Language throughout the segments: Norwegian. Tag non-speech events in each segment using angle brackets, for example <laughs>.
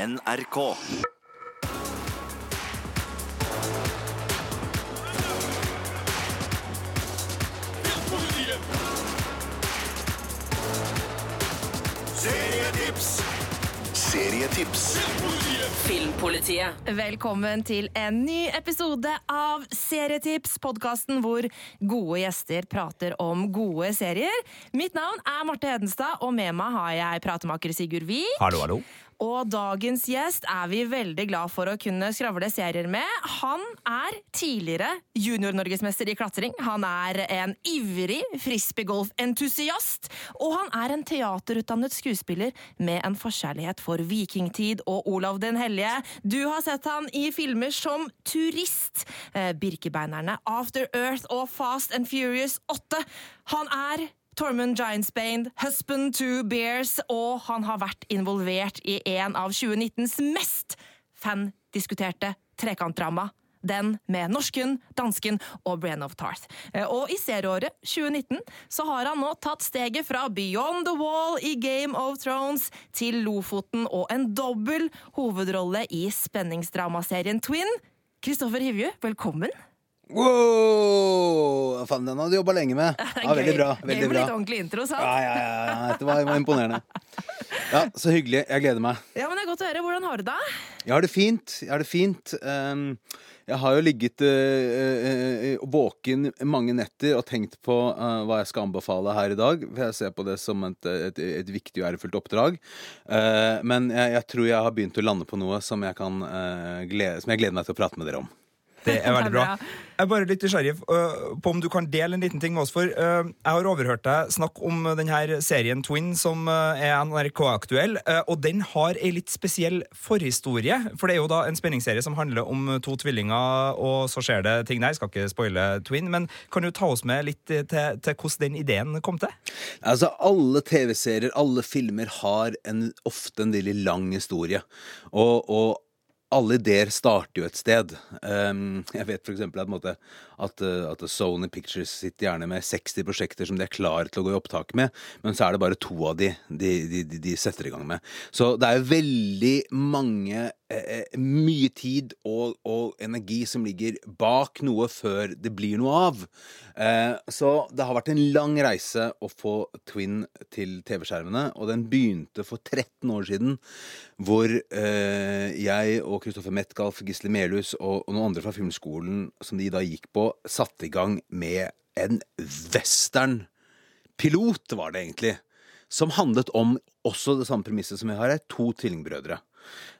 NRK. Serietips. Serietips. Filmpolitiet. Velkommen til en ny episode av Serietips, podkasten hvor gode gjester prater om gode serier. Mitt navn er Marte Hedenstad, og med meg har jeg pratemaker Sigurd Vik. Hallo, hallo. Og dagens gjest er vi veldig glad for å kunne skravle serier med. Han er tidligere junior-norgesmester i klatring. Han er en ivrig frisbeegolf-entusiast. Og han er en teaterutdannet skuespiller med en forkjærlighet for vikingtid og Olav den hellige. Du har sett han i filmer som Turist, eh, Birkebeinerne, After Earth og Fast and Furious 8. Han er Tormund Giantsbane, Husband to Bears, og han har vært involvert i en av 2019s mest fandiskuterte trekantdrama. Den med norsken, dansken og Brenn of Tarth. Eh, Og i serieåret 2019 så har han nå tatt steget fra Beyond the Wall i Game of Thrones til Lofoten og en dobbel hovedrolle i spenningsdramaserien Twin. Kristoffer Hivju, velkommen. Wow! Faen, den hadde du jobba lenge med. <laughs> Ja, veldig bra. Veldig bra. litt ordentlig intro, sant? Ja, ja, ja, ja. Dette var, var imponerende. <laughs> Ja, Så hyggelig. Jeg gleder meg. Ja, men det er godt å høre. Hvordan har du det? Jeg har det fint. Jeg har det fint. Um, jeg har jo ligget uh, uh, våken mange netter og tenkt på uh, hva jeg skal anbefale her i dag. For jeg ser på det som et, et, et viktig og ærefullt oppdrag. Men jeg, jeg tror jeg har begynt å lande på noe som jeg, kan, glede, som jeg gleder meg til å prate med dere om. Det er <laughs> veldig bra. Jeg er bare litt nysgjerrig øh, på om du kan dele en liten ting med oss. For øh, jeg har overhørt deg snakke om denne serien Twin, som øh, er NRK-aktuell. og den har ei litt spesiell forhistorie. For det er jo da en spenningsserie som handler om to tvillinger, og så skjer det ting der. Jeg skal ikke spoile Twin, men kan du ta oss med litt til, til hvordan den ideen kom til? Altså, alle TV-serier, alle filmer har en, ofte en veldig lang historie. Og, og alle ideer starter jo et sted. Um, jeg vet eksempel at, at, uh, at Sony Pictures sitter gjerne med 60 prosjekter som de er klare til å gå i opptak med, men så er det bare to av de de, de, de, setter i gang med. Så det er veldig mange eh, Mye tid og, og energi som ligger bak noe før det blir noe av. Eh, så det har vært en lang reise å få Twin til TV-skjermene, og den begynte for 13 år siden, hvor eh, jeg og Kristoffer Metcalf, Gisle Melhus og, noen andre fra filmskolen som de da gikk på, satte i gang med en western-pilot, var det egentlig. Som handlet om også det samme premisset som vi har her, to tvillingbrødre.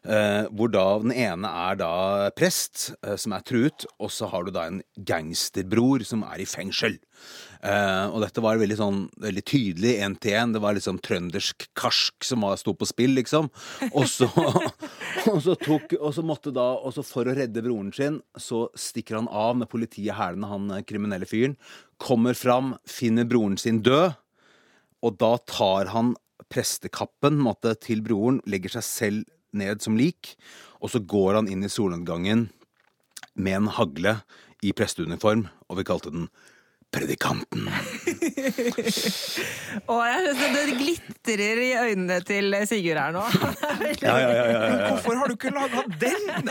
Eh, hvor da den ene er da prest, eh, som er truet, og så har du da en gangsterbror som er i fengsel. Uh, og dette var veldig sånn veldig tydelig én til én. Det var liksom trøndersk karsk som var, sto på spill, liksom. Og så, <laughs> og så tok Og så måtte da Og så for å redde broren sin, så stikker han av med politiet i hælene, han kriminelle fyren. Kommer fram, finner broren sin død. Og da tar han prestekappen måtte, til broren, legger seg selv ned som lik, og så går han inn i solnedgangen med en hagle i presteuniform, og vi kalte den Predikanten. <laughs> Og jeg synes det glitrer i øynene til Sigurd her nå. <laughs> Ja, ja, ja, ja, ja. Hvorfor har du ikke laga den?! <laughs>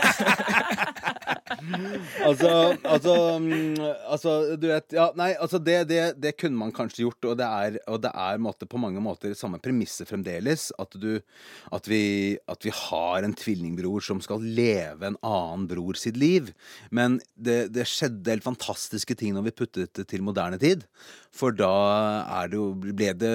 Altså, altså, mm, altså Du vet Ja, nei, altså det, det, det kunne man kanskje gjort, og det er, og det er måte, på mange måter samme premisset fremdeles. At, du, at, vi, at vi har en tvillingbror som skal leve en annen bror sitt liv. Men det, det skjedde helt fantastiske ting når vi puttet det til moderne tid. For da er det jo ble det,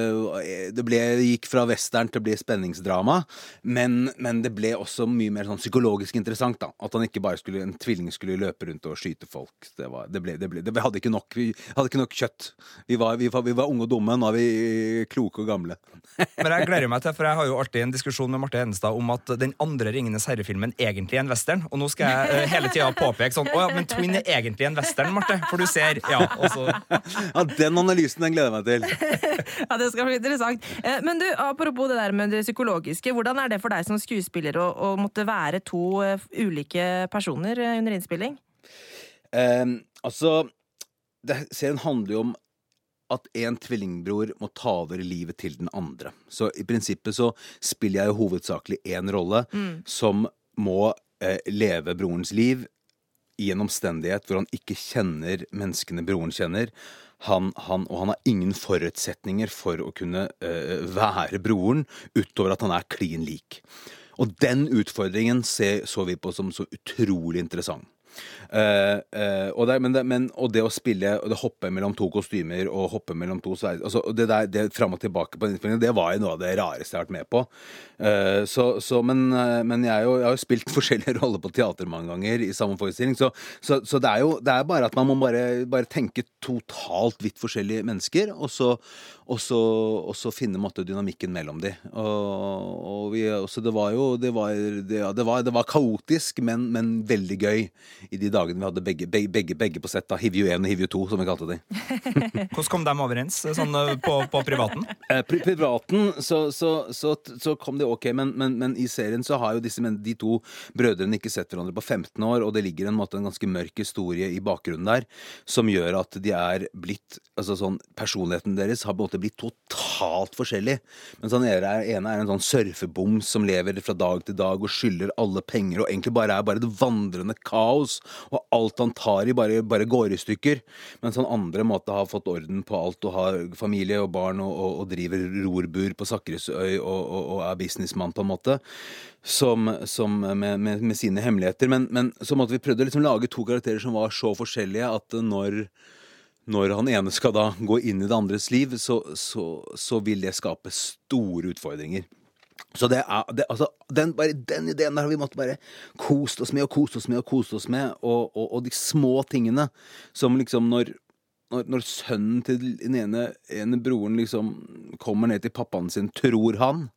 det ble, gikk fra western til å bli spenningsdrama. Men, men det ble også mye mer sånn psykologisk interessant. da At han ikke bare skulle en tvilling skulle løpe rundt og skyte folk. Det var, det ble, det ble, vi, hadde nok, vi hadde ikke nok kjøtt. Vi var, vi, vi var unge og dumme. Nå er vi kloke og gamle. <laughs> Men jeg gleder meg til, for jeg har jo alltid en diskusjon med Marte Hedenstad om at den andre Ringenes herre-filmen egentlig er en western. Og nå skal jeg uh, hele tida påpeke sånn Å ja, men Twin er egentlig en western, Marte. For du ser, ja. Og så Ja, Den analysen den gleder jeg meg til. <laughs> Ja, Det skal bli interessant. Eh, Men du, apropos det der med det psykologiske, hvordan er det for deg som skuespiller å, å måtte være to eh, ulike personer eh, under innspilling? Um, altså det, Serien handler jo om at en tvillingbror må ta over livet til den andre. Så i prinsippet så spiller jeg jo hovedsakelig én rolle som må eh, leve brorens liv i en omstendighet hvor han ikke kjenner menneskene broren kjenner. Han, han, og han har ingen forutsetninger for å kunne uh, være broren, utover at han er klin lik. Og den utfordringen se, så vi på som så utrolig interessant. Eh, uh, og, det, men det, men, og det å spille og det hoppe mellom to kostymer og hoppe mellom to sverd altså, Det der, det fram og tilbake på innspillingen, det var jo noe av det rareste jeg har vært med på. Uh, så, så, men, men jeg, jo, jeg har jo spilt <laughs> forskjellige roller på teater mange ganger i samme forestilling, så, så, så det er jo det er bare at man må bare, bare tenke totalt vidt forskjellige mennesker, og så, og så, og så finne måtte, dynamikken mellom de. Og, og vi, det var jo det var, det, ja, var, det var kaotisk, men, men veldig gøy i de dagene vi hadde begge, begge, begge, begge på sett. da, Hivju 1 og Hivju 2, som vi kalte de. <laughs> Hvordan kom de overens sånn eh, på, på privaten? <laughs> Eh, pri privaten så, så, så, så kom det ok, men, men, men i serien så har jo disse, men, de to brødrene ikke sett hverandre på 15 år, og det ligger en, måte, en ganske mørk historie i bakgrunnen der som gjør at de er blitt altså sånn, Personligheten deres har på en måte blitt totalt forskjellig. Mens han ene er, ene er en sånn surfeboms som lever fra dag til dag og skylder alle penger og egentlig bare er bare et vandrende kaos, og alt han tar i, bare, bare går i stykker. Mens han andre måtte ha fått orden på alt og har familie og barn og, og, og driver rorbur på Sakresøy og, og, og er businessmann, på en måte. Som, som med, med, med sine hemmeligheter. Men, men så måtte vi prøvde å liksom lage to karakterer som var så forskjellige at når når han ene skal da gå inn i det andres liv, så, så, så vil det skape store utfordringer. Så det er, det, altså, den, bare den ideen der har vi måttet bare kost oss med og kost oss med og kost oss med. Og, og, og de små tingene som liksom når, når, når sønnen til den ene, ene broren liksom kommer ned til pappaen sin, tror han,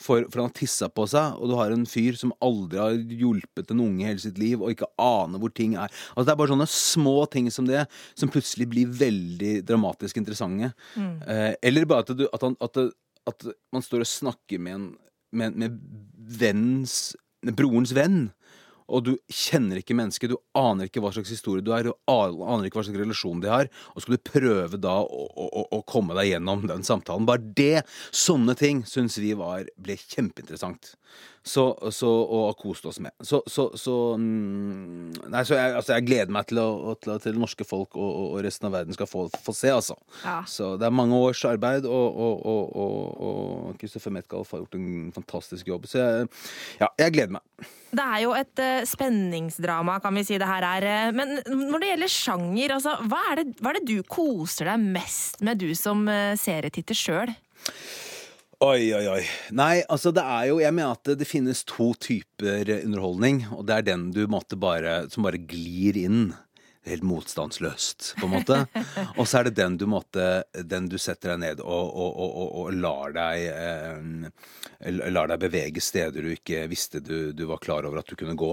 for, for han har tissa på seg, og du har en fyr som aldri har hjulpet en unge hele sitt liv, og ikke aner hvor ting er. Altså Det er bare sånne små ting som det, som plutselig blir veldig dramatisk interessante. Mm. Eh, eller bare at, du, at, han, at, at man står og snakker med en med, med venns Brorens venn. Og du kjenner ikke mennesket, du aner ikke hva slags historie du er, du aner ikke hva slags relasjon de har, og skal du prøve da å, å, å komme deg gjennom den samtalen. Bare det, sånne ting, syns vi var, ble kjempeinteressant. Så, så, og har kost oss med. Så, så, så mm, Nei, så jeg, altså, jeg gleder meg til, å, til, norske folk og, og, resten av verden skal få, få se, altså. Ja. Så det er mange års arbeid, og, og, og, og, og Christopher Metcalf har gjort en fantastisk jobb. Så jeg, ja, jeg gleder meg. Det er jo et uh, spenningsdrama, kan vi si det her er. eh, Men når det gjelder sjanger, altså, hva, er det, hva er det du koser deg mest med, du som uh, serietitter sjøl? Oi, oi, oi. Nei, altså det er jo Jeg mener at det, finnes to typer underholdning, og det er den du måtte bare Som bare glir inn. Helt motstandsløst, på en måte. <laughs> og så er det den du måtte Den du setter deg ned og, og, og, og, lar deg eh, Lar deg bevege steder du ikke visste du, du var klar over at du kunne gå,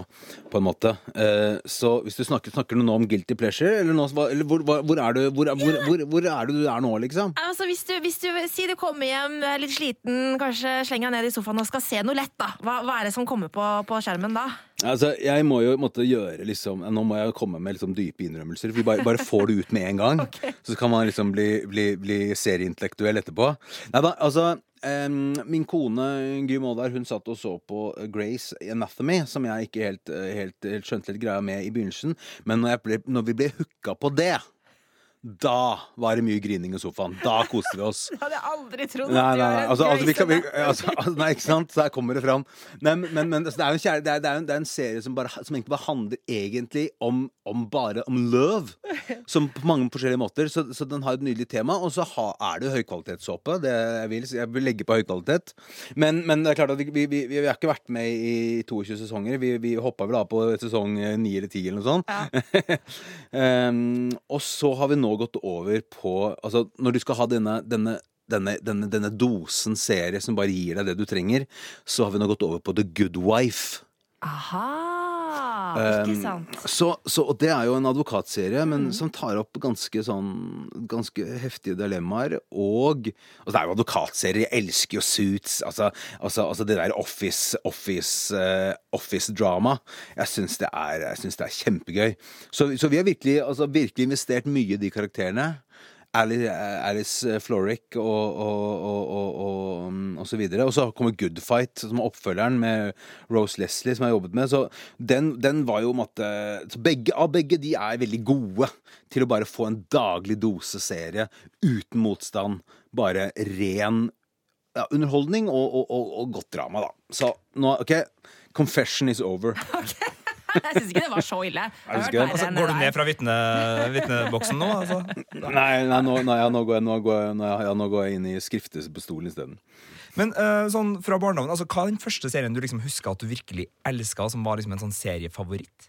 på en måte. Eh, så hvis du snakker, snakker du nå om guilty pleasure, eller, nå, eller hvor, hvor, hvor, er du, hvor, er du er nå, liksom? Altså, hvis du, hvis du Si du kommer hjem, er litt sliten, kanskje slenger deg ned i sofaen og skal se noe lett, da. Hva, hva er det som kommer på, på skjermen da? Altså, jeg må jo måtte gjøre liksom Nå må jeg komme med liksom dype innrømmelser. Vi bare, bare får det ut med en gang. <laughs> Så kan man liksom bli, bli, bli serieintellektuell etterpå. Nei da, altså Um, min kone Gry Måldar hun satt og så på Grace Anatomy, som jeg ikke helt, helt, helt skjønte litt greia med i begynnelsen. Men når, ble, når vi ble hooka på det, da var det mye grining i sofaen. Da koste vi oss. <laughs> Det hadde jeg aldri trodd. Nei, nei, nei. Altså, altså, vi kan, vi, altså, altså, nei, ikke sant? Så her kommer det fram. Men, men, men altså, det, er kjære, det, er, det, er en, det er en serie som, bare, som egentlig bare handler egentlig om, om bare om love. Som på mange forskjellige måter. Så, så den har et nydelig tema. Og så ha, er det jo høykvalitetssåpe. Det jeg vil, jeg vil legge på høykvalitet. Men, men det er klart at vi, vi, vi, har ikke vært med i 22 sesonger. Vi, vi hoppa vel av på sesong 9 eller 10 eller noe sånt. um, <laughs> og så har vi nå gått over på Altså, når du skal ha denne, denne denne, denne, denne dosen serie som bare gir deg det du trenger, så har vi nå gått over på The Good Wife. Aha, ikke Um. Så, så, og det er jo en advokatserie, men som tar opp ganske sånn Ganske heftige dilemmaer. Og altså Det er jo advokatserie, jeg elsker jo Suits. Altså, altså, altså det der office Office, uh, office drama. Jeg syns det, det er kjempegøy. Så, så vi har virkelig, altså, virkelig investert mye i de karakterene. Ali- Alice Florrick og, og, og, og, mm, og så videre. Og så kommer Good Fight, som er oppfølgeren med Rose Leslie, som jeg har jobbet med. Så den, den var jo måtte, begge, Av begge de er veldig gode til å bare få en daglig dose serie uten motstand. Bare ren ja, underholdning og, godt drama, da. Så nå, OK. Confession is over. <laughs> Jeg syns ikke det var så ille. Altså, går du ned fra vitne, vitneboksen nå? Altså? Nei, nei nå, nei, ja, nå, går jeg, nå, går jeg, nå, ja, nå går jeg inn i skriftestolen isteden. Men uh, sånn fra barndommen, altså, hva er den første serien du liksom husker at du virkelig elska, som var liksom en sånn seriefavoritt?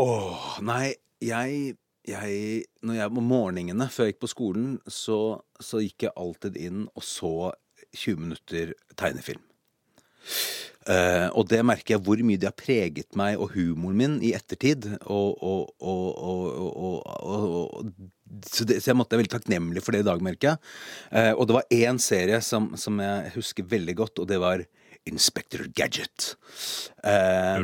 Åh, nei, jeg, jeg Når jeg på morgenene før jeg gikk på skolen, så, så gikk jeg alltid inn og så 20 minutter tegnefilm. Eh, og det merker jeg hvor mye det har preget meg og humoren min i ettertid. Og, og, og, så, det, så jeg måtte være veldig takknemlig for det i dag, merker jeg. Eh, og det var én serie som, som jeg husker veldig godt, og det var Inspector Gadget. Eh,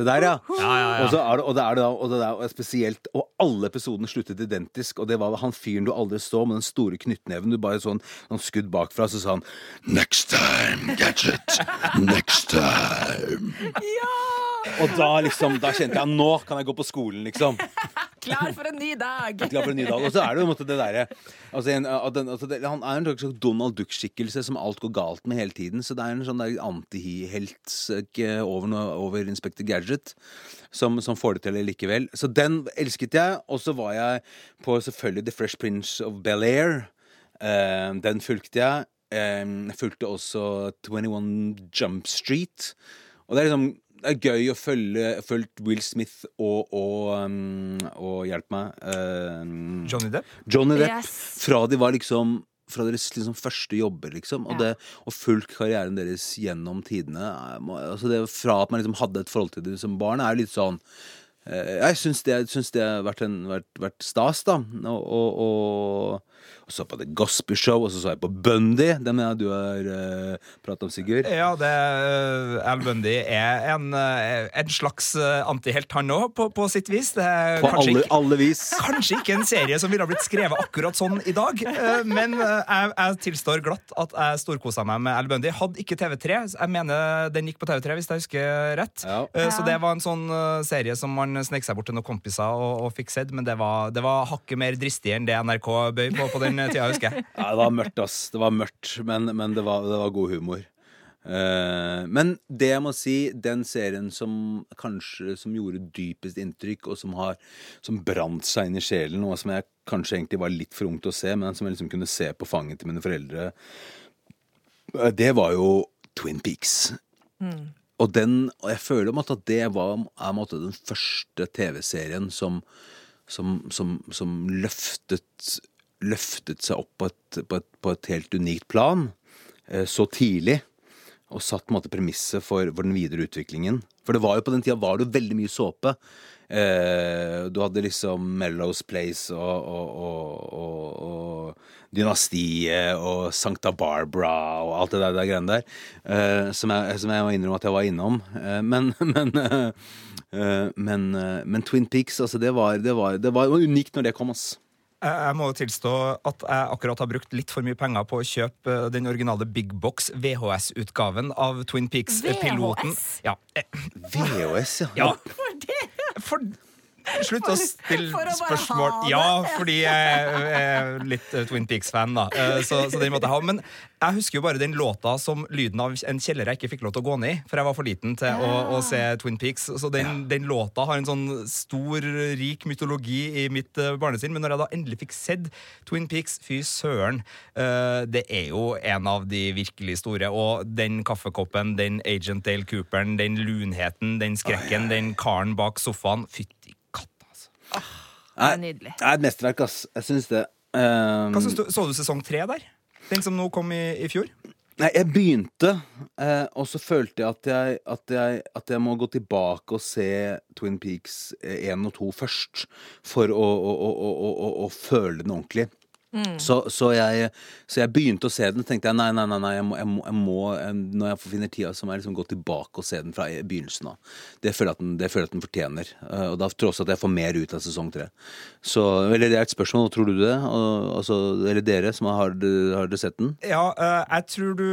Se der, ja. Ja, ja, ja. Og så er det, og det er det da, og det er spesielt Og alle episodene sluttet identisk, og det var han fyren du aldri så med den store knyttneven. Du bare sånn noen skudd bakfra, så sa han Next time, gadget. Next time. Og da liksom, da kjente jeg nå kan jeg gå på skolen, liksom. Klar for en ny dag! <laughs> Klar for en ny dag. Og så er det jo en måte det derre altså, altså, Han er en slags Donald Duck-skikkelse som alt går galt med hele tiden. Så det er en sånn antihelt over, over Inspector Gadget som, som får det til likevel. Så den elsket jeg. Og så var jeg på selvfølgelig The Fresh Prince of Bel-Air. Uh, den fulgte jeg. Jeg jeg fulgte også 21 Jump Street. Og det er liksom det er gøy å følge følge Will Smith og, og, um, og hjelp meg uh, Johnny Depp? Johnny Depp. Yes. Fra de var liksom fra deres liksom første jobber, liksom. Og, Ja. det, og fulgt karrieren deres gjennom tidene. er- Altså det, fra at man liksom hadde et forhold til det som barn, er jo litt sånn eh, Jeg syns det, det har vært, en, vært, vært stas, da. Og, og, og så på The Gospel Show, og så så jeg på Bundy. Den mener jeg du har uh, pratet om, Sigurd. Ja, det, uh, Al Bundy er en, eh, en slags eh, antihelt, han òg, på, på sitt vis. Det er På kanskje alle, ikke, alle vis. Kanskje ikke en serie som ville ha blitt skrevet akkurat sånn i dag, eh, men eh, jeg, jeg tilstår glatt at jeg storkosa meg med Al Bundy. Hadde ikke TV3. Jeg mener den gikk på TV3, hvis jeg husker rett. Ja. Eh, Så det var en sånn eh, serie som man snek seg bort til noen kompiser og, og fikk sett, men det var, det var hakket mer dristig enn det NRK bøy på på den tida, husker jeg. <laughs> Ja, det var mørkt, ass. Det var mørkt, men, men det, var, det var god humor. Uh, men det jeg må si, den serien som kanskje som gjorde dypest inntrykk, og som har Som brant seg inn i sjelen, og som jeg kanskje egentlig var litt for ung til å se, men som jeg liksom kunne se på fanget til mine foreldre, eh, det var jo Twin Peaks. Og den, og jeg føler at det var er, måte den første TV-serien som, som, som, som løftet, løftet seg opp på et, på, et, på et helt unikt plan eh, så tidlig. Og satt på en måte premisset for, for den videre utviklingen. For det var jo på den tida var det jo veldig mye såpe. Eh, du hadde liksom Mellows Place og, og, og, og, Dynastiet og Sankta Barbara og alt det der, der greiene der. Eh, som, jeg, som jeg må innrømme at jeg var innom. Men, <laughs> men, men, men Twin Peaks, altså, det var, det var, det var unikt når det kom, ass. Jeg jeg må jo tilstå at jeg akkurat har brukt litt for mye penger på å kjøpe eh, den originale Big Box VHS-utgaven av Twin Peaks-piloten. VHS? Ja. eh, VHS, ja. ja. For det For Slutt å stille For å spørsmål. Ja, fordi jeg er litt eh, Twin Peaks-fan, da. Eh, Så, så den måtte jeg ha. Men jeg husker jo bare den låta som lyden av en kjeller jeg ikke fikk lov til å gå ned i, for jeg var for liten til å, å se Twin Peaks. Så den, den låta har en sånn stor, rik mytologi i mitt eh, barnesinn. Men når jeg da endelig fikk sett Twin Peaks, fy søren, det er jo en av de virkelig store. Og den kaffekoppen, den Agent Dale Cooperen, den lunheten, den skrekken, den karen bak sofaen. Fytti. Det er nydelig. Det er et mesterverk, ass. Jeg syns det. Um, Hva synes du, Så du sesong tre der? Den som nå kom i, i fjor? Nei, jeg begynte, eh, og så følte jeg at jeg, at, jeg, at jeg må gå tilbake og se Twin Peaks 1 og 2 først, for å, å, å, å, å, å føle den ordentlig. Så, så, jeg, så jeg begynte å se den, tenkte jeg nei, nei, nei, nei jeg må, jeg må, jeg må når jeg finner tida, så må jeg liksom gå tilbake og se den fra begynnelsen av. Det føler jeg at den, det føler jeg at den fortjener. Eh, Og da tror jeg også at jeg får mer ut av sesong tre. Så eller det er et spørsmål, tror du det? Og, altså, eller dere som har, har dere sett den? Ja, eh, jeg tror du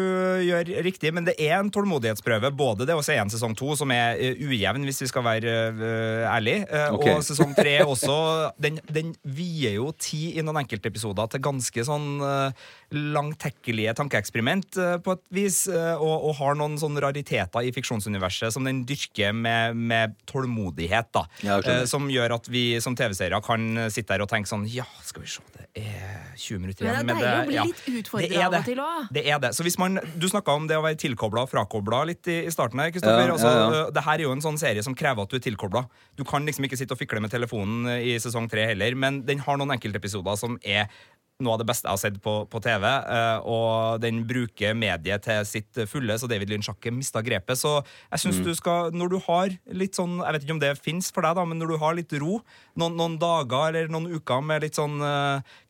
gjør riktig, men det er en tålmodighetsprøve. Både det å se en sesong to, som er eh, ujevn, hvis vi skal være uh, ærlige, eh, Ok. og sesong tre også. Den, den vier jo tid i noen enkeltepisoder til ganske sånn uh, langtekkelige tankeeksperiment eh, på et vis, eh, og, og har noen sånne rariteter i fiksjonsuniverset som den dyrker med, med tålmodighet, da. Ja. Eh, som gjør at vi som TV-seere kan sitte der og tenke sånn Ja, skal vi se, det er 20 minutter Men igjen. det er deilig å bli litt utfordra det er av og det. til òg. Det er det. Så hvis man, Du snakka om det å være tilkobla og frakobla litt i, i starten her. Kristoffer. Ja, altså, ja, ja. Det her er jo en sånn serie som krever at du er tilkobla. Du kan liksom ikke sitte og fikle med telefonen i sesong tre heller, men den har noen enkeltepisoder som er noe av det beste jeg har sett på, på TV, øh, og den bruker mediet til sitt fulle, så David Lynch har ikke mista grepet. Så jeg syns du skal, når du har litt sånn Jeg vet ikke om det fins for deg, da, men når du har litt ro, noen, noen dager eller noen uker med litt sånn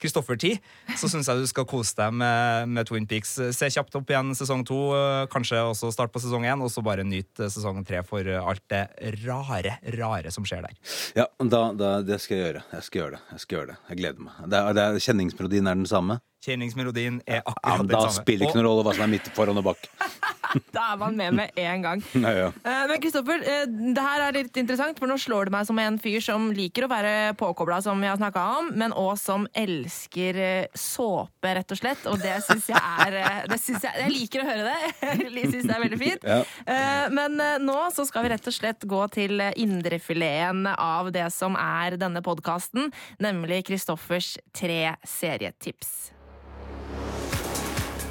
Kristoffer-tid, så <laughs> syns jeg du skal kose deg med, med Twin Peaks. Se kjapt opp igjen sesong to, uh, kanskje også start på sesong én, og så bare nyt øh, sesong tre for alt det rare, rare som skjer der. Ja, da, da, det skal jeg gjøre. Jeg skal gjøre det. Jeg skal gjøre det. Jeg gleder meg. Det det kjenningsmelodien er den samme? Kjenningsmelodien er akkurat ja, den da spiller det ikke noen rolle hva som er midt foran og bak. <laughs> <laughs> Da er man med med en gang. <laughs> Nei, ja. Eh, Men Kristoffer, eh, det her er litt interessant, for nå slår det meg som en fyr som liker å være påkobla, som vi har snakka om, men òg som elsker eh, såpe, rett og slett. Og det syns jeg er det synes jeg, jeg liker å høre det. <laughs> Jeg syns det er veldig fint. Ja. Eh, Men nå så skal vi rett og slett gå til indrefileten av det som er denne podkasten, nemlig Kristoffers tre serietips.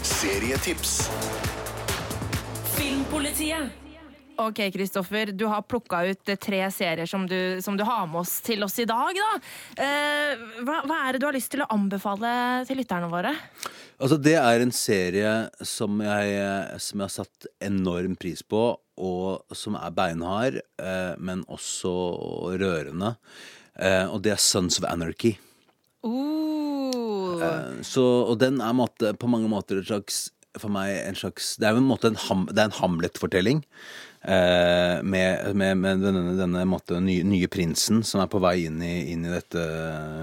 Serietips. Filmpolitiet. Ok, Kristoffer, du har plukka ut eh, tre serier som du, som du har med oss til oss i dag. Da. Eh, hva, hva er det du har lyst til å anbefale til lytterne våre? Altså, det er en serie som jeg, som jeg har satt enorm pris på, og som er beinhard, eh, men også rørende. Eh, og det er Sons of Anarchy. Uh, Eh, Så, og den er måte, på mange måter et slags for meg en slags Det er jo en måte en, ham, en Hamlet-fortelling. Eh, med, med, med denne, denne måte, nye, nye prinsen som er på vei inn i, inn i dette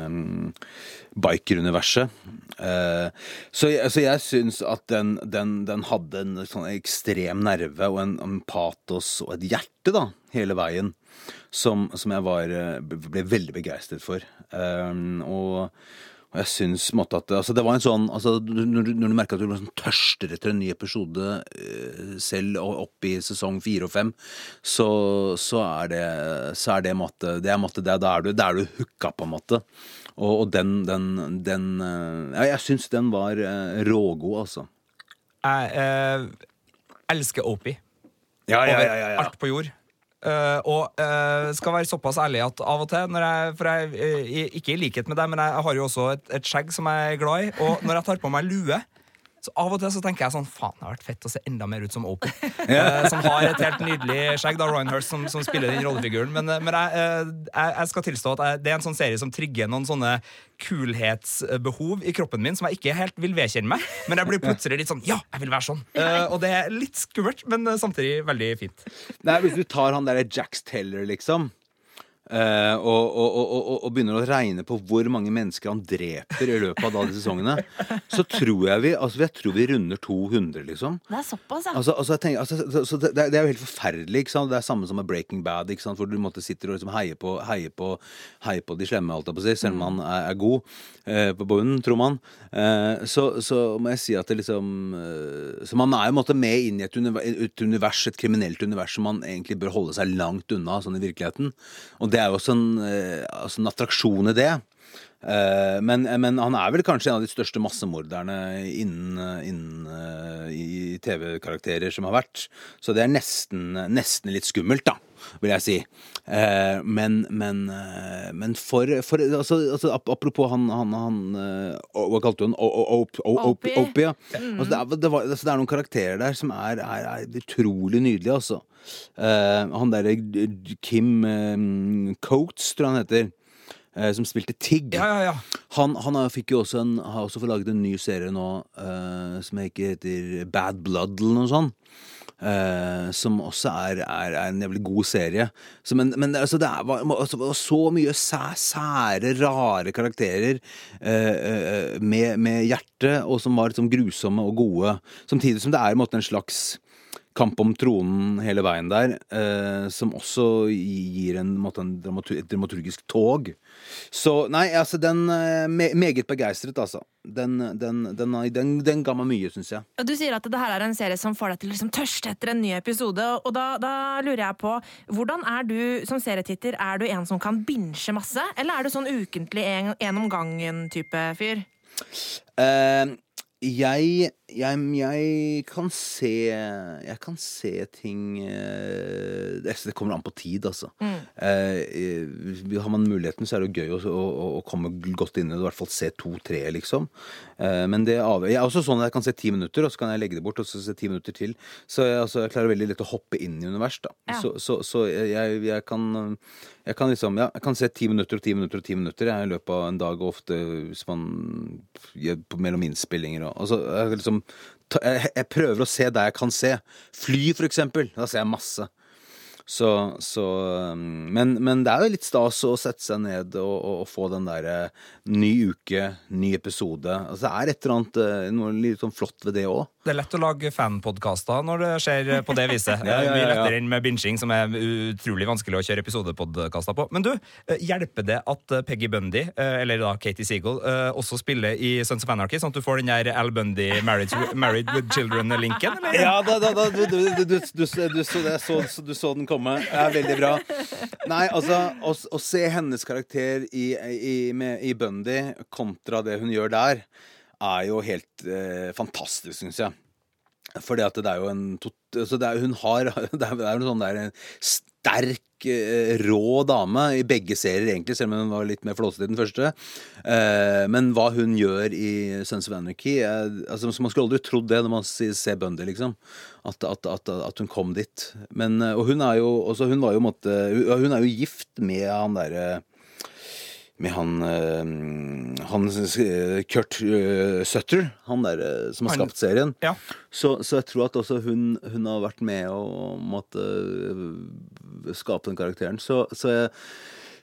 um, biker-universet. Eh, så, så jeg syns at den, den, den hadde en sånn ekstrem nerve og en, en patos og et hjerte, da, hele veien. Som, som jeg var, eh, ble veldig begeistret for. Eh, og og jeg syns måte at altså, det var en sånn altså, når, du- når du merker at du liksom tørster etter en ny episode eh, selv opp i sesong fire og fem, så, så er det så er det, måte, det er, måte det, Da er du, da er du hooka, på en måte. Og, og den, den, den eh, ja, Jeg syns den var eh, rågod, altså. Jeg eh, elsker Opie. Ja, over alt på jord. Eh, og uh, skal være såpass ærlig at av og til jeg, For jeg, uh, ikke i likhet med deg, men jeg har jo også et, et skjegg som jeg er glad i. Og når jeg tar på meg lue, så av og til så tenker jeg sånn Faen, det har vært fett å se enda mer ut som Opie. <laughs> Eh, som har et helt nydelig skjegg. Da Ryan Hurst som, som spiller den rollefiguren. Men, eh, men jeg, eh, jeg, jeg skal tilstå at jeg, det er en sånn serie som trigger noen sånne kulhetsbehov i kroppen min som jeg ikke helt vil vedkjenne meg. Men jeg blir plutselig litt sånn Ja, jeg vil være sånn! Eh, og det er litt skummelt, men eh, samtidig veldig fint. Nei, Hvis du tar han derre Jacks Teller, liksom, eh, og, og, og, og, begynner å regne på hvor mange mennesker han dreper i løpet av da de sesongene, så tror jeg vi altså jeg tror vi runder 200, liksom. Det er såpass, ja. Altså, altså, jeg tenker, altså, så, det, det er jo helt forferdelig. ikke sant? Det er samme som med Breaking Bad, ikke sant? hvor du måtte sitter og liksom heier på, heier på, heier på de slemme, alt jeg på å si, selv om han er, er god uh, på bunnen, tror man. Uh, så, så må jeg si at det liksom Så man er jo en måte med inn i et univers, et kriminelt univers som man egentlig bør holde seg langt unna sånn i virkeligheten. Og det er jo også en, eh, altså en attraksjon i det. Eh, men, men han er vel kanskje en av de største massemorderne innen, innen eh, i TV-karakterer som har vært. Så det er nesten, nesten litt skummelt, da, vil jeg si. Eh, men, men, eh, men for, for altså, altså, Apropos han, han, han eh, Hva kalte du han? Opie. Altså, det, er, det, altså, det er noen karakterer der som er, er, er utrolig nydelige, altså. Eh, han derre Kim eh, Coates, tror jeg han heter. eh, som spilte Tigg. Ja, ja, ja. Han, han har, fikk jo også en, har også fått laget en ny serie nå uh, som ikke heter Bad Blood eller noe sånt. Eh, som også er, er, er en jævlig god serie. Så, men men altså, det var, altså, var så mye sæ, sære, rare karakterer uh, uh, med, med hjerte, og som var liksom grusomme og gode. Samtidig som det er måte en slags kamp om tronen hele veien der, eh, som også gir en, en dramatur et dramaturgisk tog. Så nei, altså den eh, me Meget begeistret, altså. Den, den, den, den, den ga meg mye, syns jeg. Du sier at det her er en serie som får deg til å liksom tørste etter en ny episode. og da, da lurer jeg på, Hvordan er du som serietitter? Er du en som kan binche masse, eller er du sånn ukentlig en, en om gangen-type fyr? Eh, jeg, jeg, jeg kan se Jeg kan se ting eh, Det kommer an på tid, altså. Mm. eh, har man muligheten, så er det gøy å, å, å komme godt inn i det, i hvert fall se to-tre, liksom. Eh, men det avgjør Jeg er også sånn at jeg kan se ti minutter, og så kan jeg legge det bort, og så se ti minutter til. Så jeg, altså, jeg klarer veldig lett å hoppe inn i univers, da. Ja. Så, så, så jeg, jeg kan jeg kan liksom, ja, jeg kan se ti minutter og ti minutter og ti minutter jeg, i løpet av en dag, og ofte hvis man gjør mellom innspillinger og altså, jeg, liksom, jeg, prøver å se der jeg kan se. Fly, for eksempel. Da ser jeg masse. Så, så um, men, men det er jo litt stas å sette seg ned og, og, og få den derre ny uke, ny episode. Altså, det er et eller annet eh, noe litt sånn flott ved det òg. Det er lett å lage fanpodkaster når det skjer på det viset. Ja, ja, ja, Mye lettere enn med binging, som er utrolig vanskelig å kjøre episodepodkaster på. Men du, eh, hjelper det at eh, Peggy Bundy, eh, eller da Katie Seagull, eh, også spiller i Sons of Anarchy, sånn at du får den der Al Bundy Married, married with Children-linken? Ja, da, da, da, du, du, du, du, du, så, så den komme. Det er veldig bra. Nei, altså, å, å se hennes karakter i, i, med, i Bundy kontra det hun gjør der, er jo helt eh, fantastisk, syns jeg. Fordi at det er jo en tot, altså det er, Hun har <laughs> Det er, jo en sånn der en sterk, eh, rå dame i begge serier, egentlig, selv om hun var litt mer flåsete i den første. Eh, men hva hun gjør i Sons of Anarchy er, altså, Man skulle aldri trodd det når man ser Bundy, liksom. At, at, at, at hun kom dit. Men, eh, og hun er jo også, Hun jo måtte, Hun er jo gift med han derre med han, uh, han eh, Kurt uh, Sutter, han der uh, som har skapt serien. Ja. Så, så jeg tror at også hun, hun har vært med å måtte skape den karakteren. Så, så jeg,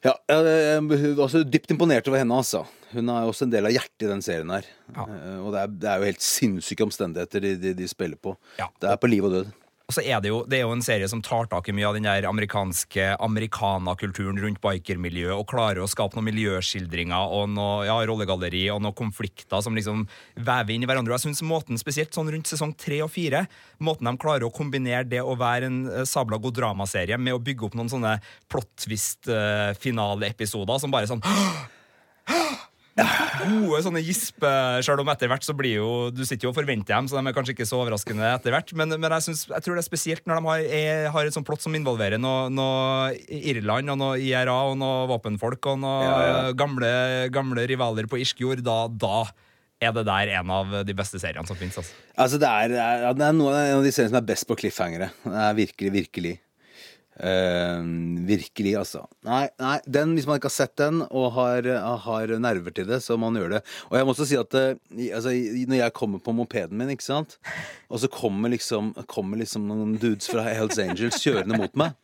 ja, jeg, er også dypt imponert over henne, altså. Hun er også en del av hjertet i den serien her. Ja. Og det er, det er jo helt sinnssyke omstendigheter de, de, de spiller på. Ja. Det er på liv og død. Og så er det, jo, det er jo en serie som tar tak i mye av den der amerikanske americanakulturen rundt bikermiljøet, og klarer å skape noen miljøskildringer og noe ja, rollegalleri og noen konflikter som liksom vever inn i hverandre. Og jeg synes måten spesielt sånn rundt sesong tre og fire, måten de klarer å kombinere det å være en eh, sabla god dramaserie med å bygge opp noen sånne plot twist-finaleepisoder som bare sånn Gode sånne gispe, selv om etter hvert så blir jo Du sitter jo og forventer dem, så de er kanskje ikke så overraskende etter hvert. Men, men jeg, synes, jeg tror det er spesielt når de har, er, har et sånt plott som involverer noe, noe Irland og noe IRA og noe våpenfolk og noe Ja, ja. Gamle, gamle rivaler på irsk jord. Da, da er det der en av de beste seriene som fins. Altså. Altså, det er, det er, det er en av de seriene som er best på cliffhangere. Det er virkelig, virkelig. Eh, virkelig, altså. Nei, nei, den, hvis man ikke har sett den og har, har nerver til det, så må man gjøre det. Og jeg må også si at eh, altså, når jeg kommer på mopeden min, ikke sant, og så kommer liksom, kommer liksom noen dudes fra Hells Angels kjørende mot meg,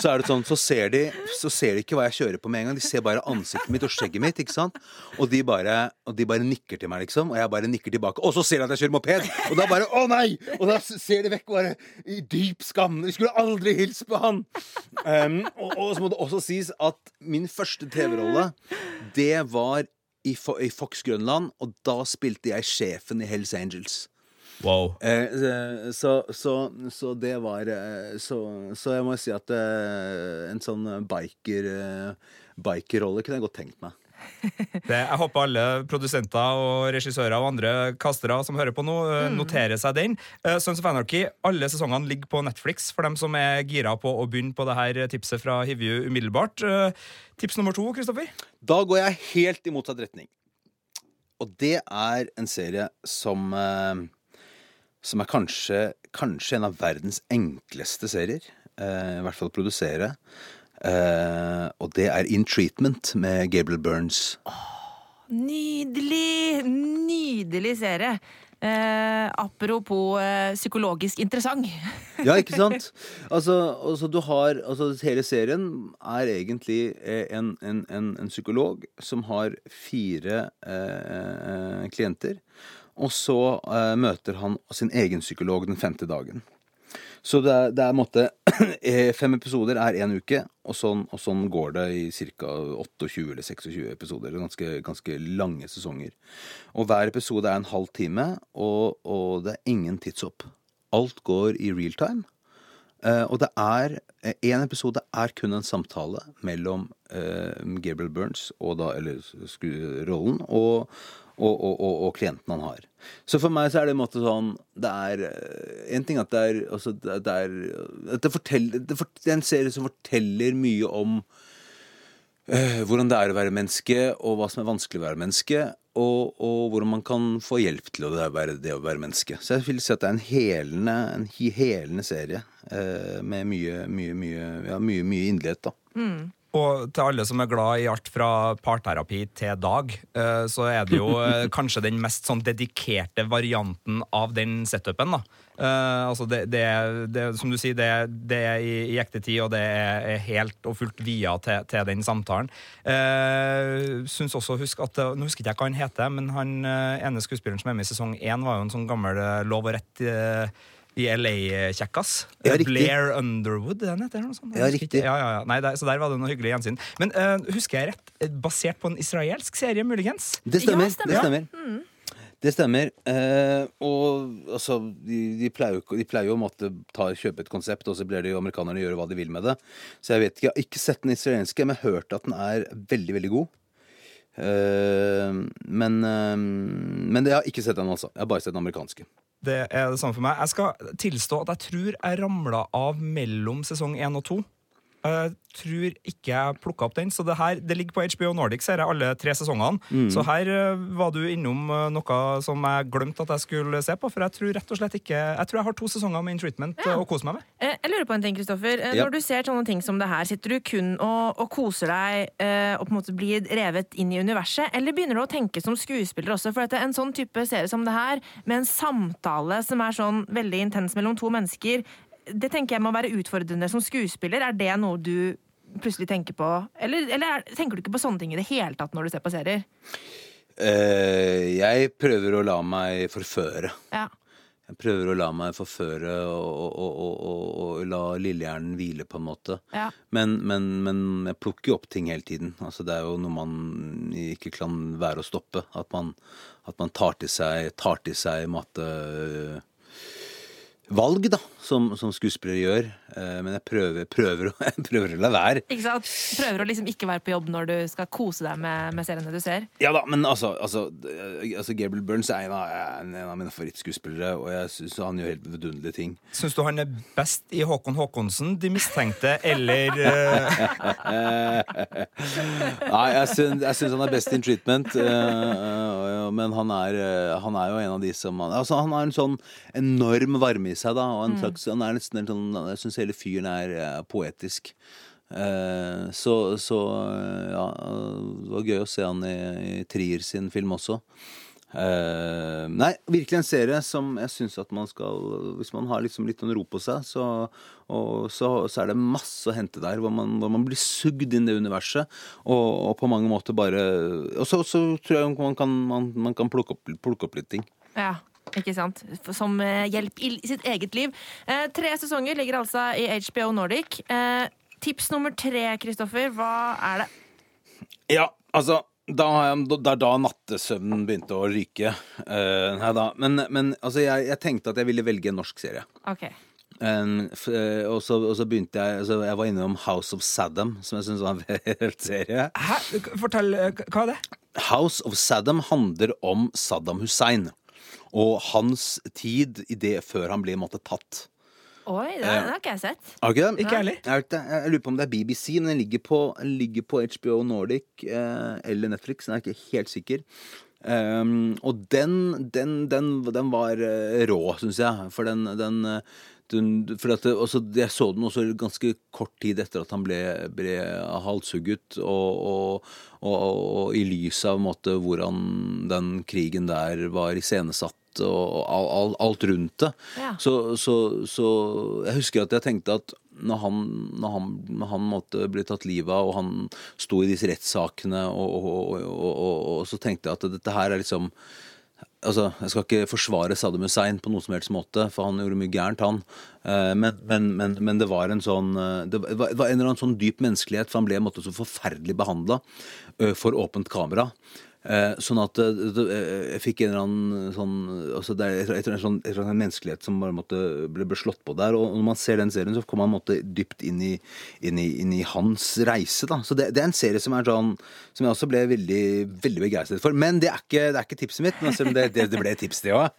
så er det sånn, så ser de, så ser de ikke hva jeg kjører på med en gang. De ser bare ansiktet mitt og skjegget mitt, ikke sant? Og de bare, og de bare nikker til meg, liksom, og jeg bare nikker tilbake. Og så ser de at jeg kjører moped, og da bare å nei! Og da ser de vekk bare i dyp skam. Vi skulle aldri hilse på han! Um, og, og så må det også sies at min første TV-rolle, det var i, i Fox Grønland, og da spilte jeg sjefen i Hells Angels. Wow. Eh, eh, så, så, så det var eh, så, så jeg må si at eh, en sånn biker eh, bikerrolle kunne jeg godt tenkt meg. Det, jeg håper alle produsenter og regissører og andre kastere som hører på nå, mm. noterer seg den. Eh, Sons of Anarchy, alle sesongene ligger på Netflix for dem som er gira på å begynne på det her tipset fra Hivju umiddelbart. Eh, Tips nummer to, Kristoffer? Da går jeg helt i motsatt retning. Og det er en serie som eh, Som er kanskje, kanskje en av verdens enkleste serier. Eh, I hvert fall å produsere. Eh, og det er In Treatment med Gabriel Burns. Nydelig! Nydelig serie. Eh, apropos eh, psykologisk interessant. <laughs> Ja, ikke sant? Altså, altså du har altså, Hele serien er egentlig eh, en, en, en, en psykolog som har fire eh, klienter. Og så møter han sin egen psykolog den femte dagen. Så det er, det er en måte <clears throat> eh, Fem episoder er én uke, og sånn, og sånn går det i ca. 28 eller 26 episoder. Ganske, ganske lange sesonger. Og hver episode er en halv time, og, og det er ingen tidshopp. Alt går i real time. Eh, og det er Én episode er kun en samtale mellom eh, Gabriel Burns, og da, eller rollen, og, og, og, og, og klienten han har. Så for meg så er det en måte sånn Det er eh, En ting at det er altså, det er det, forteller, det, for, det er en serie som forteller mye om eh, hvordan det er å være menneske, og hva som er vanskelig å være menneske, og, og hvordan man kan få hjelp til å være, det å være menneske. Så jeg vil si at det er en helende, en helende serie eh, med mye, mye, mye, ja, mye, mye inderlighet, da. Og til alle som er glad i alt fra parterapi til Dag, eh, så er det jo eh, <laughs> kanskje den mest sånn dedikerte varianten av den setupen. da. Eh, altså det, det, det, Som du sier, det, er- det er i, i ekte tid, og det er, helt og fullt via til, til den samtalen. Uh, syns også, husk at, Nå husker ikke jeg hva han heter, men han ene skuespilleren som er med i sesong én, var jo en sånn gammel lov og rett i LA-kjekkas. Ja. Blair Underwood, er den heter? eller noe sånt? Ja, riktig. Ja, ja, ja. Nei, der, så der var det noe hyggelig gjensyn. Men uh, husker jeg rett? eh, Basert på en israelsk serie, muligens? Det stemmer. Ja, stemmer. Det stemmer. Det stemmer. Eh, og altså, de, de, pleier de pleier jo å måtte ta, kjøpe et konsept, og så blir det jo amerikanerne gjøre hva de vil med det. Så jeg vet ikke, jeg har ikke sett den israelske, men jeg har hørt at den er veldig, veldig god. Eh, men, eh, men jeg har ikke sett den, altså. Jeg har bare sett den amerikanske. Det er det samme for meg. Jeg skal tilstå at jeg tror jeg ramla av mellom sesong én og to. Jeg tror ikke jeg plukka opp den, så det her det ligger på HBO Nordic, ser jeg, alle tre sesongene. Så her eh, var du innom eh, noe som jeg glemte at jeg skulle se på, for jeg tror rett og slett ikke Jeg tror jeg har to sesonger med In Treatment ja. å kose meg med. Eh, Jeg lurer på en ting, Kristoffer. Eh, Ja. Når du ser sånne ting som det her, sitter du kun og, og koser deg eh, og på en måte blir revet inn i universet, eller begynner du å tenke som skuespiller også? For at det en sånn type serie som det her, med en samtale som er sånn veldig intens mellom to mennesker, det tenker jeg må være utfordrende som skuespiller. Er det noe du plutselig tenker på? Eller, eller er, tenker du ikke på sånne ting i det hele tatt når du ser på serier? Uh, jeg prøver å la meg forføre. Ja. Jeg prøver å la meg forføre og, og, og, og, la lillehjernen hvile, på en måte. Ja. Men, men, men jeg plukker jo opp ting hele tiden. Altså, det er jo noe man ikke kan være å stoppe. At man, at man tar til seg, tar til seg måte, valg, da, som, som skuespillere gjør. Eh, men jeg prøver, prøver, å- <laughs> jeg prøver å la være. Ikke sant? Prøver å liksom ikke være på jobb når du skal kose deg med, med seriene du ser. Ja da, men altså, altså, eh, altså Gabriel Burns er en av, en av mine favorittskuespillere, og jeg syns han gjør helt vidunderlige ting. Syns du han er best i Håkon Håkonsen, De mistenkte, eller eh, <laughs> Nei, jeg syns, han er best in treatment. men han er, han er jo en av de som altså, Han har en sånn enorm varme i seg, da. Og en slags, han er nesten en sånn Jeg syns hele fyren er eh, poetisk. Eh, så, så eh, ja, det var gøy å se han i, i Trier sin film også. Eh, nei, virkelig en serie som jeg syns at man skal Hvis man har liksom litt sånn ro på seg, så, og, så, så er det masse å hente der. Hvor man, hvor man blir sugd inn i det universet. Og, og på mange måter bare Og så, tror jeg man kan, man, man kan plukke, opp, plukke opp litt ting. Ja, ikke sant? Som eh, hjelp i sitt eget liv. Eh, tre sesonger ligger altså i HBO Nordic. Eh, tips nummer tre, Kristoffer, hva er det? Ja, altså da, har jeg- det er da nattesøvnen begynte å ryke. Uh, nei da. Men, men altså, jeg, jeg tenkte at jeg ville velge en norsk serie. Ok. Um, f, uh, og, så, og så begynte jeg altså, Jeg var innom House of Saddam, som jeg syns var en <laughs> helt serie. Hæ? Fortell, hva er det? House of Saddam handler om Saddam Hussein. Og hans tid i det før han ble måtte, tatt. Oi, det, det har ikke jeg sett. Har ikke det? Ikke heller. Jeg, jeg lurer på om det er BBC, men den ligger på, ligger på HBO Nordic eh, eller Netflix. Jeg er ikke helt sikker. Um, og den, den, den, den var eh, rå, syns jeg. For den, for at også, Jeg så den også ganske kort tid etter at han ble, ble halshugget. Og, og, og, og, i lys av måte, hvordan den krigen der var iscenesatt og all, alt rundt det. Ja. Så, så, så jeg husker at jeg tenkte at når han, når han, når han måtte bli tatt livet av, og han sto i disse rettssakene, og, og, og, og, og så tenkte jeg at dette her er liksom Altså, Jeg skal ikke forsvare Saddam Hussein på noen som helst måte, for han gjorde mye gærent, han. Eh, Men, men, men, men det var en sånn eh, Det var en eller annen sånn dyp menneskelighet, for han ble en måte så forferdelig behandla for åpent kamera. Eh, Sånn at eh, eh, jeg fikk en eller annen sånn altså Det er et, et, et, sånn, et eller annet menneskelighet som bare måtte ble, ble slått på der. Og når man ser den serien, så kommer man måtte dypt inn i, inn i, inn i hans reise. da Så det, det er en serie som er sånn Som jeg også ble veldig veldig begeistret for. Men det er ikke, det er ikke tipset mitt. Men selv om det, det, det ble tips, det òg. <laughs>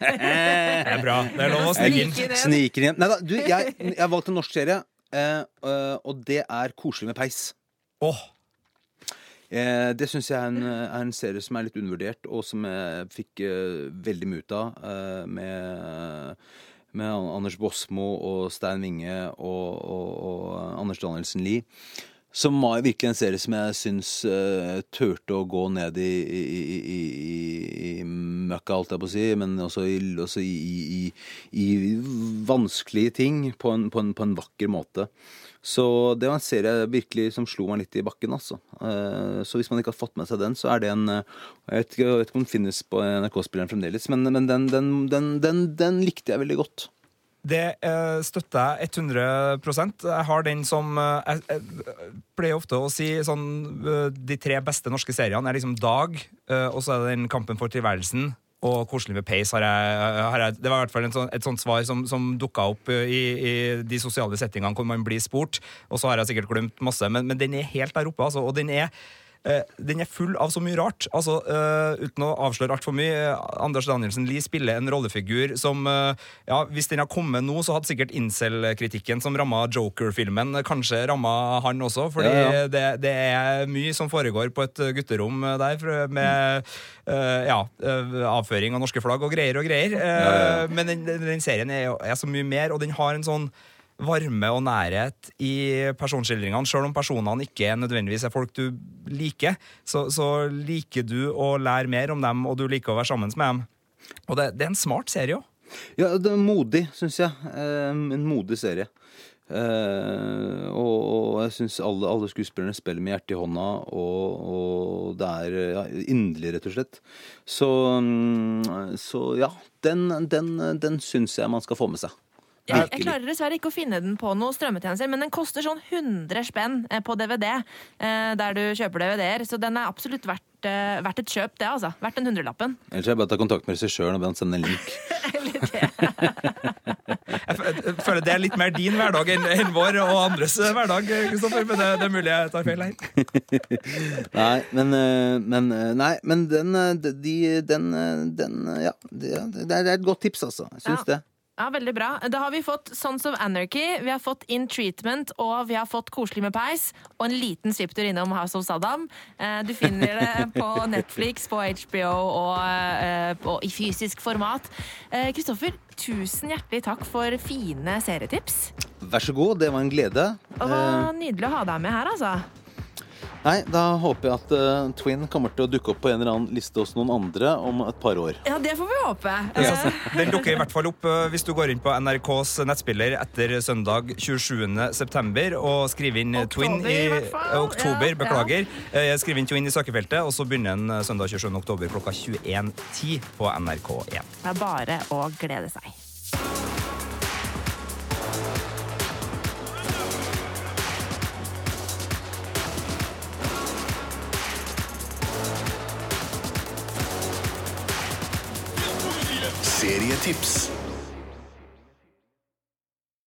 Det er bra. Det er lov å snike inn. Sniker inn. Nei da, du, jeg, jeg valgte en norsk serie, og det er Koselig med peis. Åh, Eh, det syns jeg er en, er en serie som er litt undervurdert, og som jeg fikk eh, veldig mye ut av. Eh, med, med Anders Bosmo og Stein Winge og, og, og Anders Danielsen Lie. Som var virkelig en serie som jeg syns uh, turte å gå ned i, i, i, i, i, møkka, holdt jeg på å si, men også i, også i vanskelige ting på en, på, en, på en vakker måte. Så det var en serie virkelig som slo meg litt i bakken, altså. Eh, Så hvis man ikke har fått med seg den, så er det en eh, Jeg vet ikke, jeg vet ikke om den finnes på NRK-spilleren fremdeles, men, men den, den, den, den, likte jeg veldig godt. Det eh, støtter jeg 100% Jeg har den som Jeg, jeg pleier ofte å si sånn De tre beste norske seriene er liksom Dag, og så er det den Kampen for tilværelsen. Og Koselig med peis har jeg, har jeg Det var i hvert fall sånn, et sånt svar som, som dukka opp i, i de sosiale settingene hvor man blir spurt. Og så har jeg sikkert glemt masse, men, men den er helt der oppe, altså. Og den er den er full av så mye rart. Altså, eh, uten å avsløre altfor mye. eh, Anders Danielsen Lie spiller en rollefigur som eh, ja, Hvis den har kommet nå, så hadde sikkert incel-kritikken som ramma Joker-filmen, eh, kanskje ramma han også. Fordi Ja, ja. Det, det er mye som foregår på et eh, gutterom eh, der, med eh, ja, eh, avføring av norske flagg og greier og greier. Eh. Men den, den, den serien er, er så mye mer, og den har en sånn varme og nærhet i personskildringene. Selv om personene ikke nødvendigvis er folk du liker, så, så liker du å lære mer om dem, og du liker å være sammen med dem. Og det, det er en smart serie òg. Ja, det er modig, syns jeg. Eh, En modig serie. Eh, og, og jeg syns alle, alle skuespillerne spiller med hjertet i hånda, og, og det er ja, inderlig, rett og slett. Så, mm, så ja, den, den, den syns jeg man skal få med seg. Jeg, jeg klarer dessverre ikke å finne den på noen strømmetjenester, men den koster sånn 100 spenn eh, på DVD eh, der du kjøper DVD-er, så den er absolutt verdt, eh, verdt et kjøp, det, altså. Verdt den hundrelappen. Ellers er jeg bare ta kontakt med regissøren og be han sende en link. <laughs> Jeg føler det er litt mer din hverdag enn vår og andres hverdag, Kristoffer, men det, det er mulig jeg tar feil her. <laughs> Nei, men, men, nei, men den, de, den, den Ja, det, det er det er et godt tips, altså. Jeg syns Ja. det. Ja, veldig bra. Da har vi fått Sons of Anarchy, vi har fått In Treatment, og vi har fått Koselig med peis, og en liten svipptur innom House of Saddam. Eh, Du finner det på Netflix, på HBO og, og i fysisk format. Eh, Kristoffer, tusen hjertelig takk for fine serietips. Vær så god, det var en glede. Det var nydelig å ha deg med her, altså. Nei, da håper jeg at uh, Twin kommer til å dukke opp på en eller annen liste hos noen andre om et par år. Ja, det får vi håpe. Ja, Eh, <laughs> den dukker i hvert fall opp uh, hvis du går inn på NRKs nettspiller etter søndag 27. september og skriver inn oktober, Twin i i eh, oktober. Ja, beklager. Eh, Skriver inn Twin i søkefeltet, og så begynner den eh, søndag 27. oktober klokka 21.10 på NRK1. Det er bare å glede seg. Serietips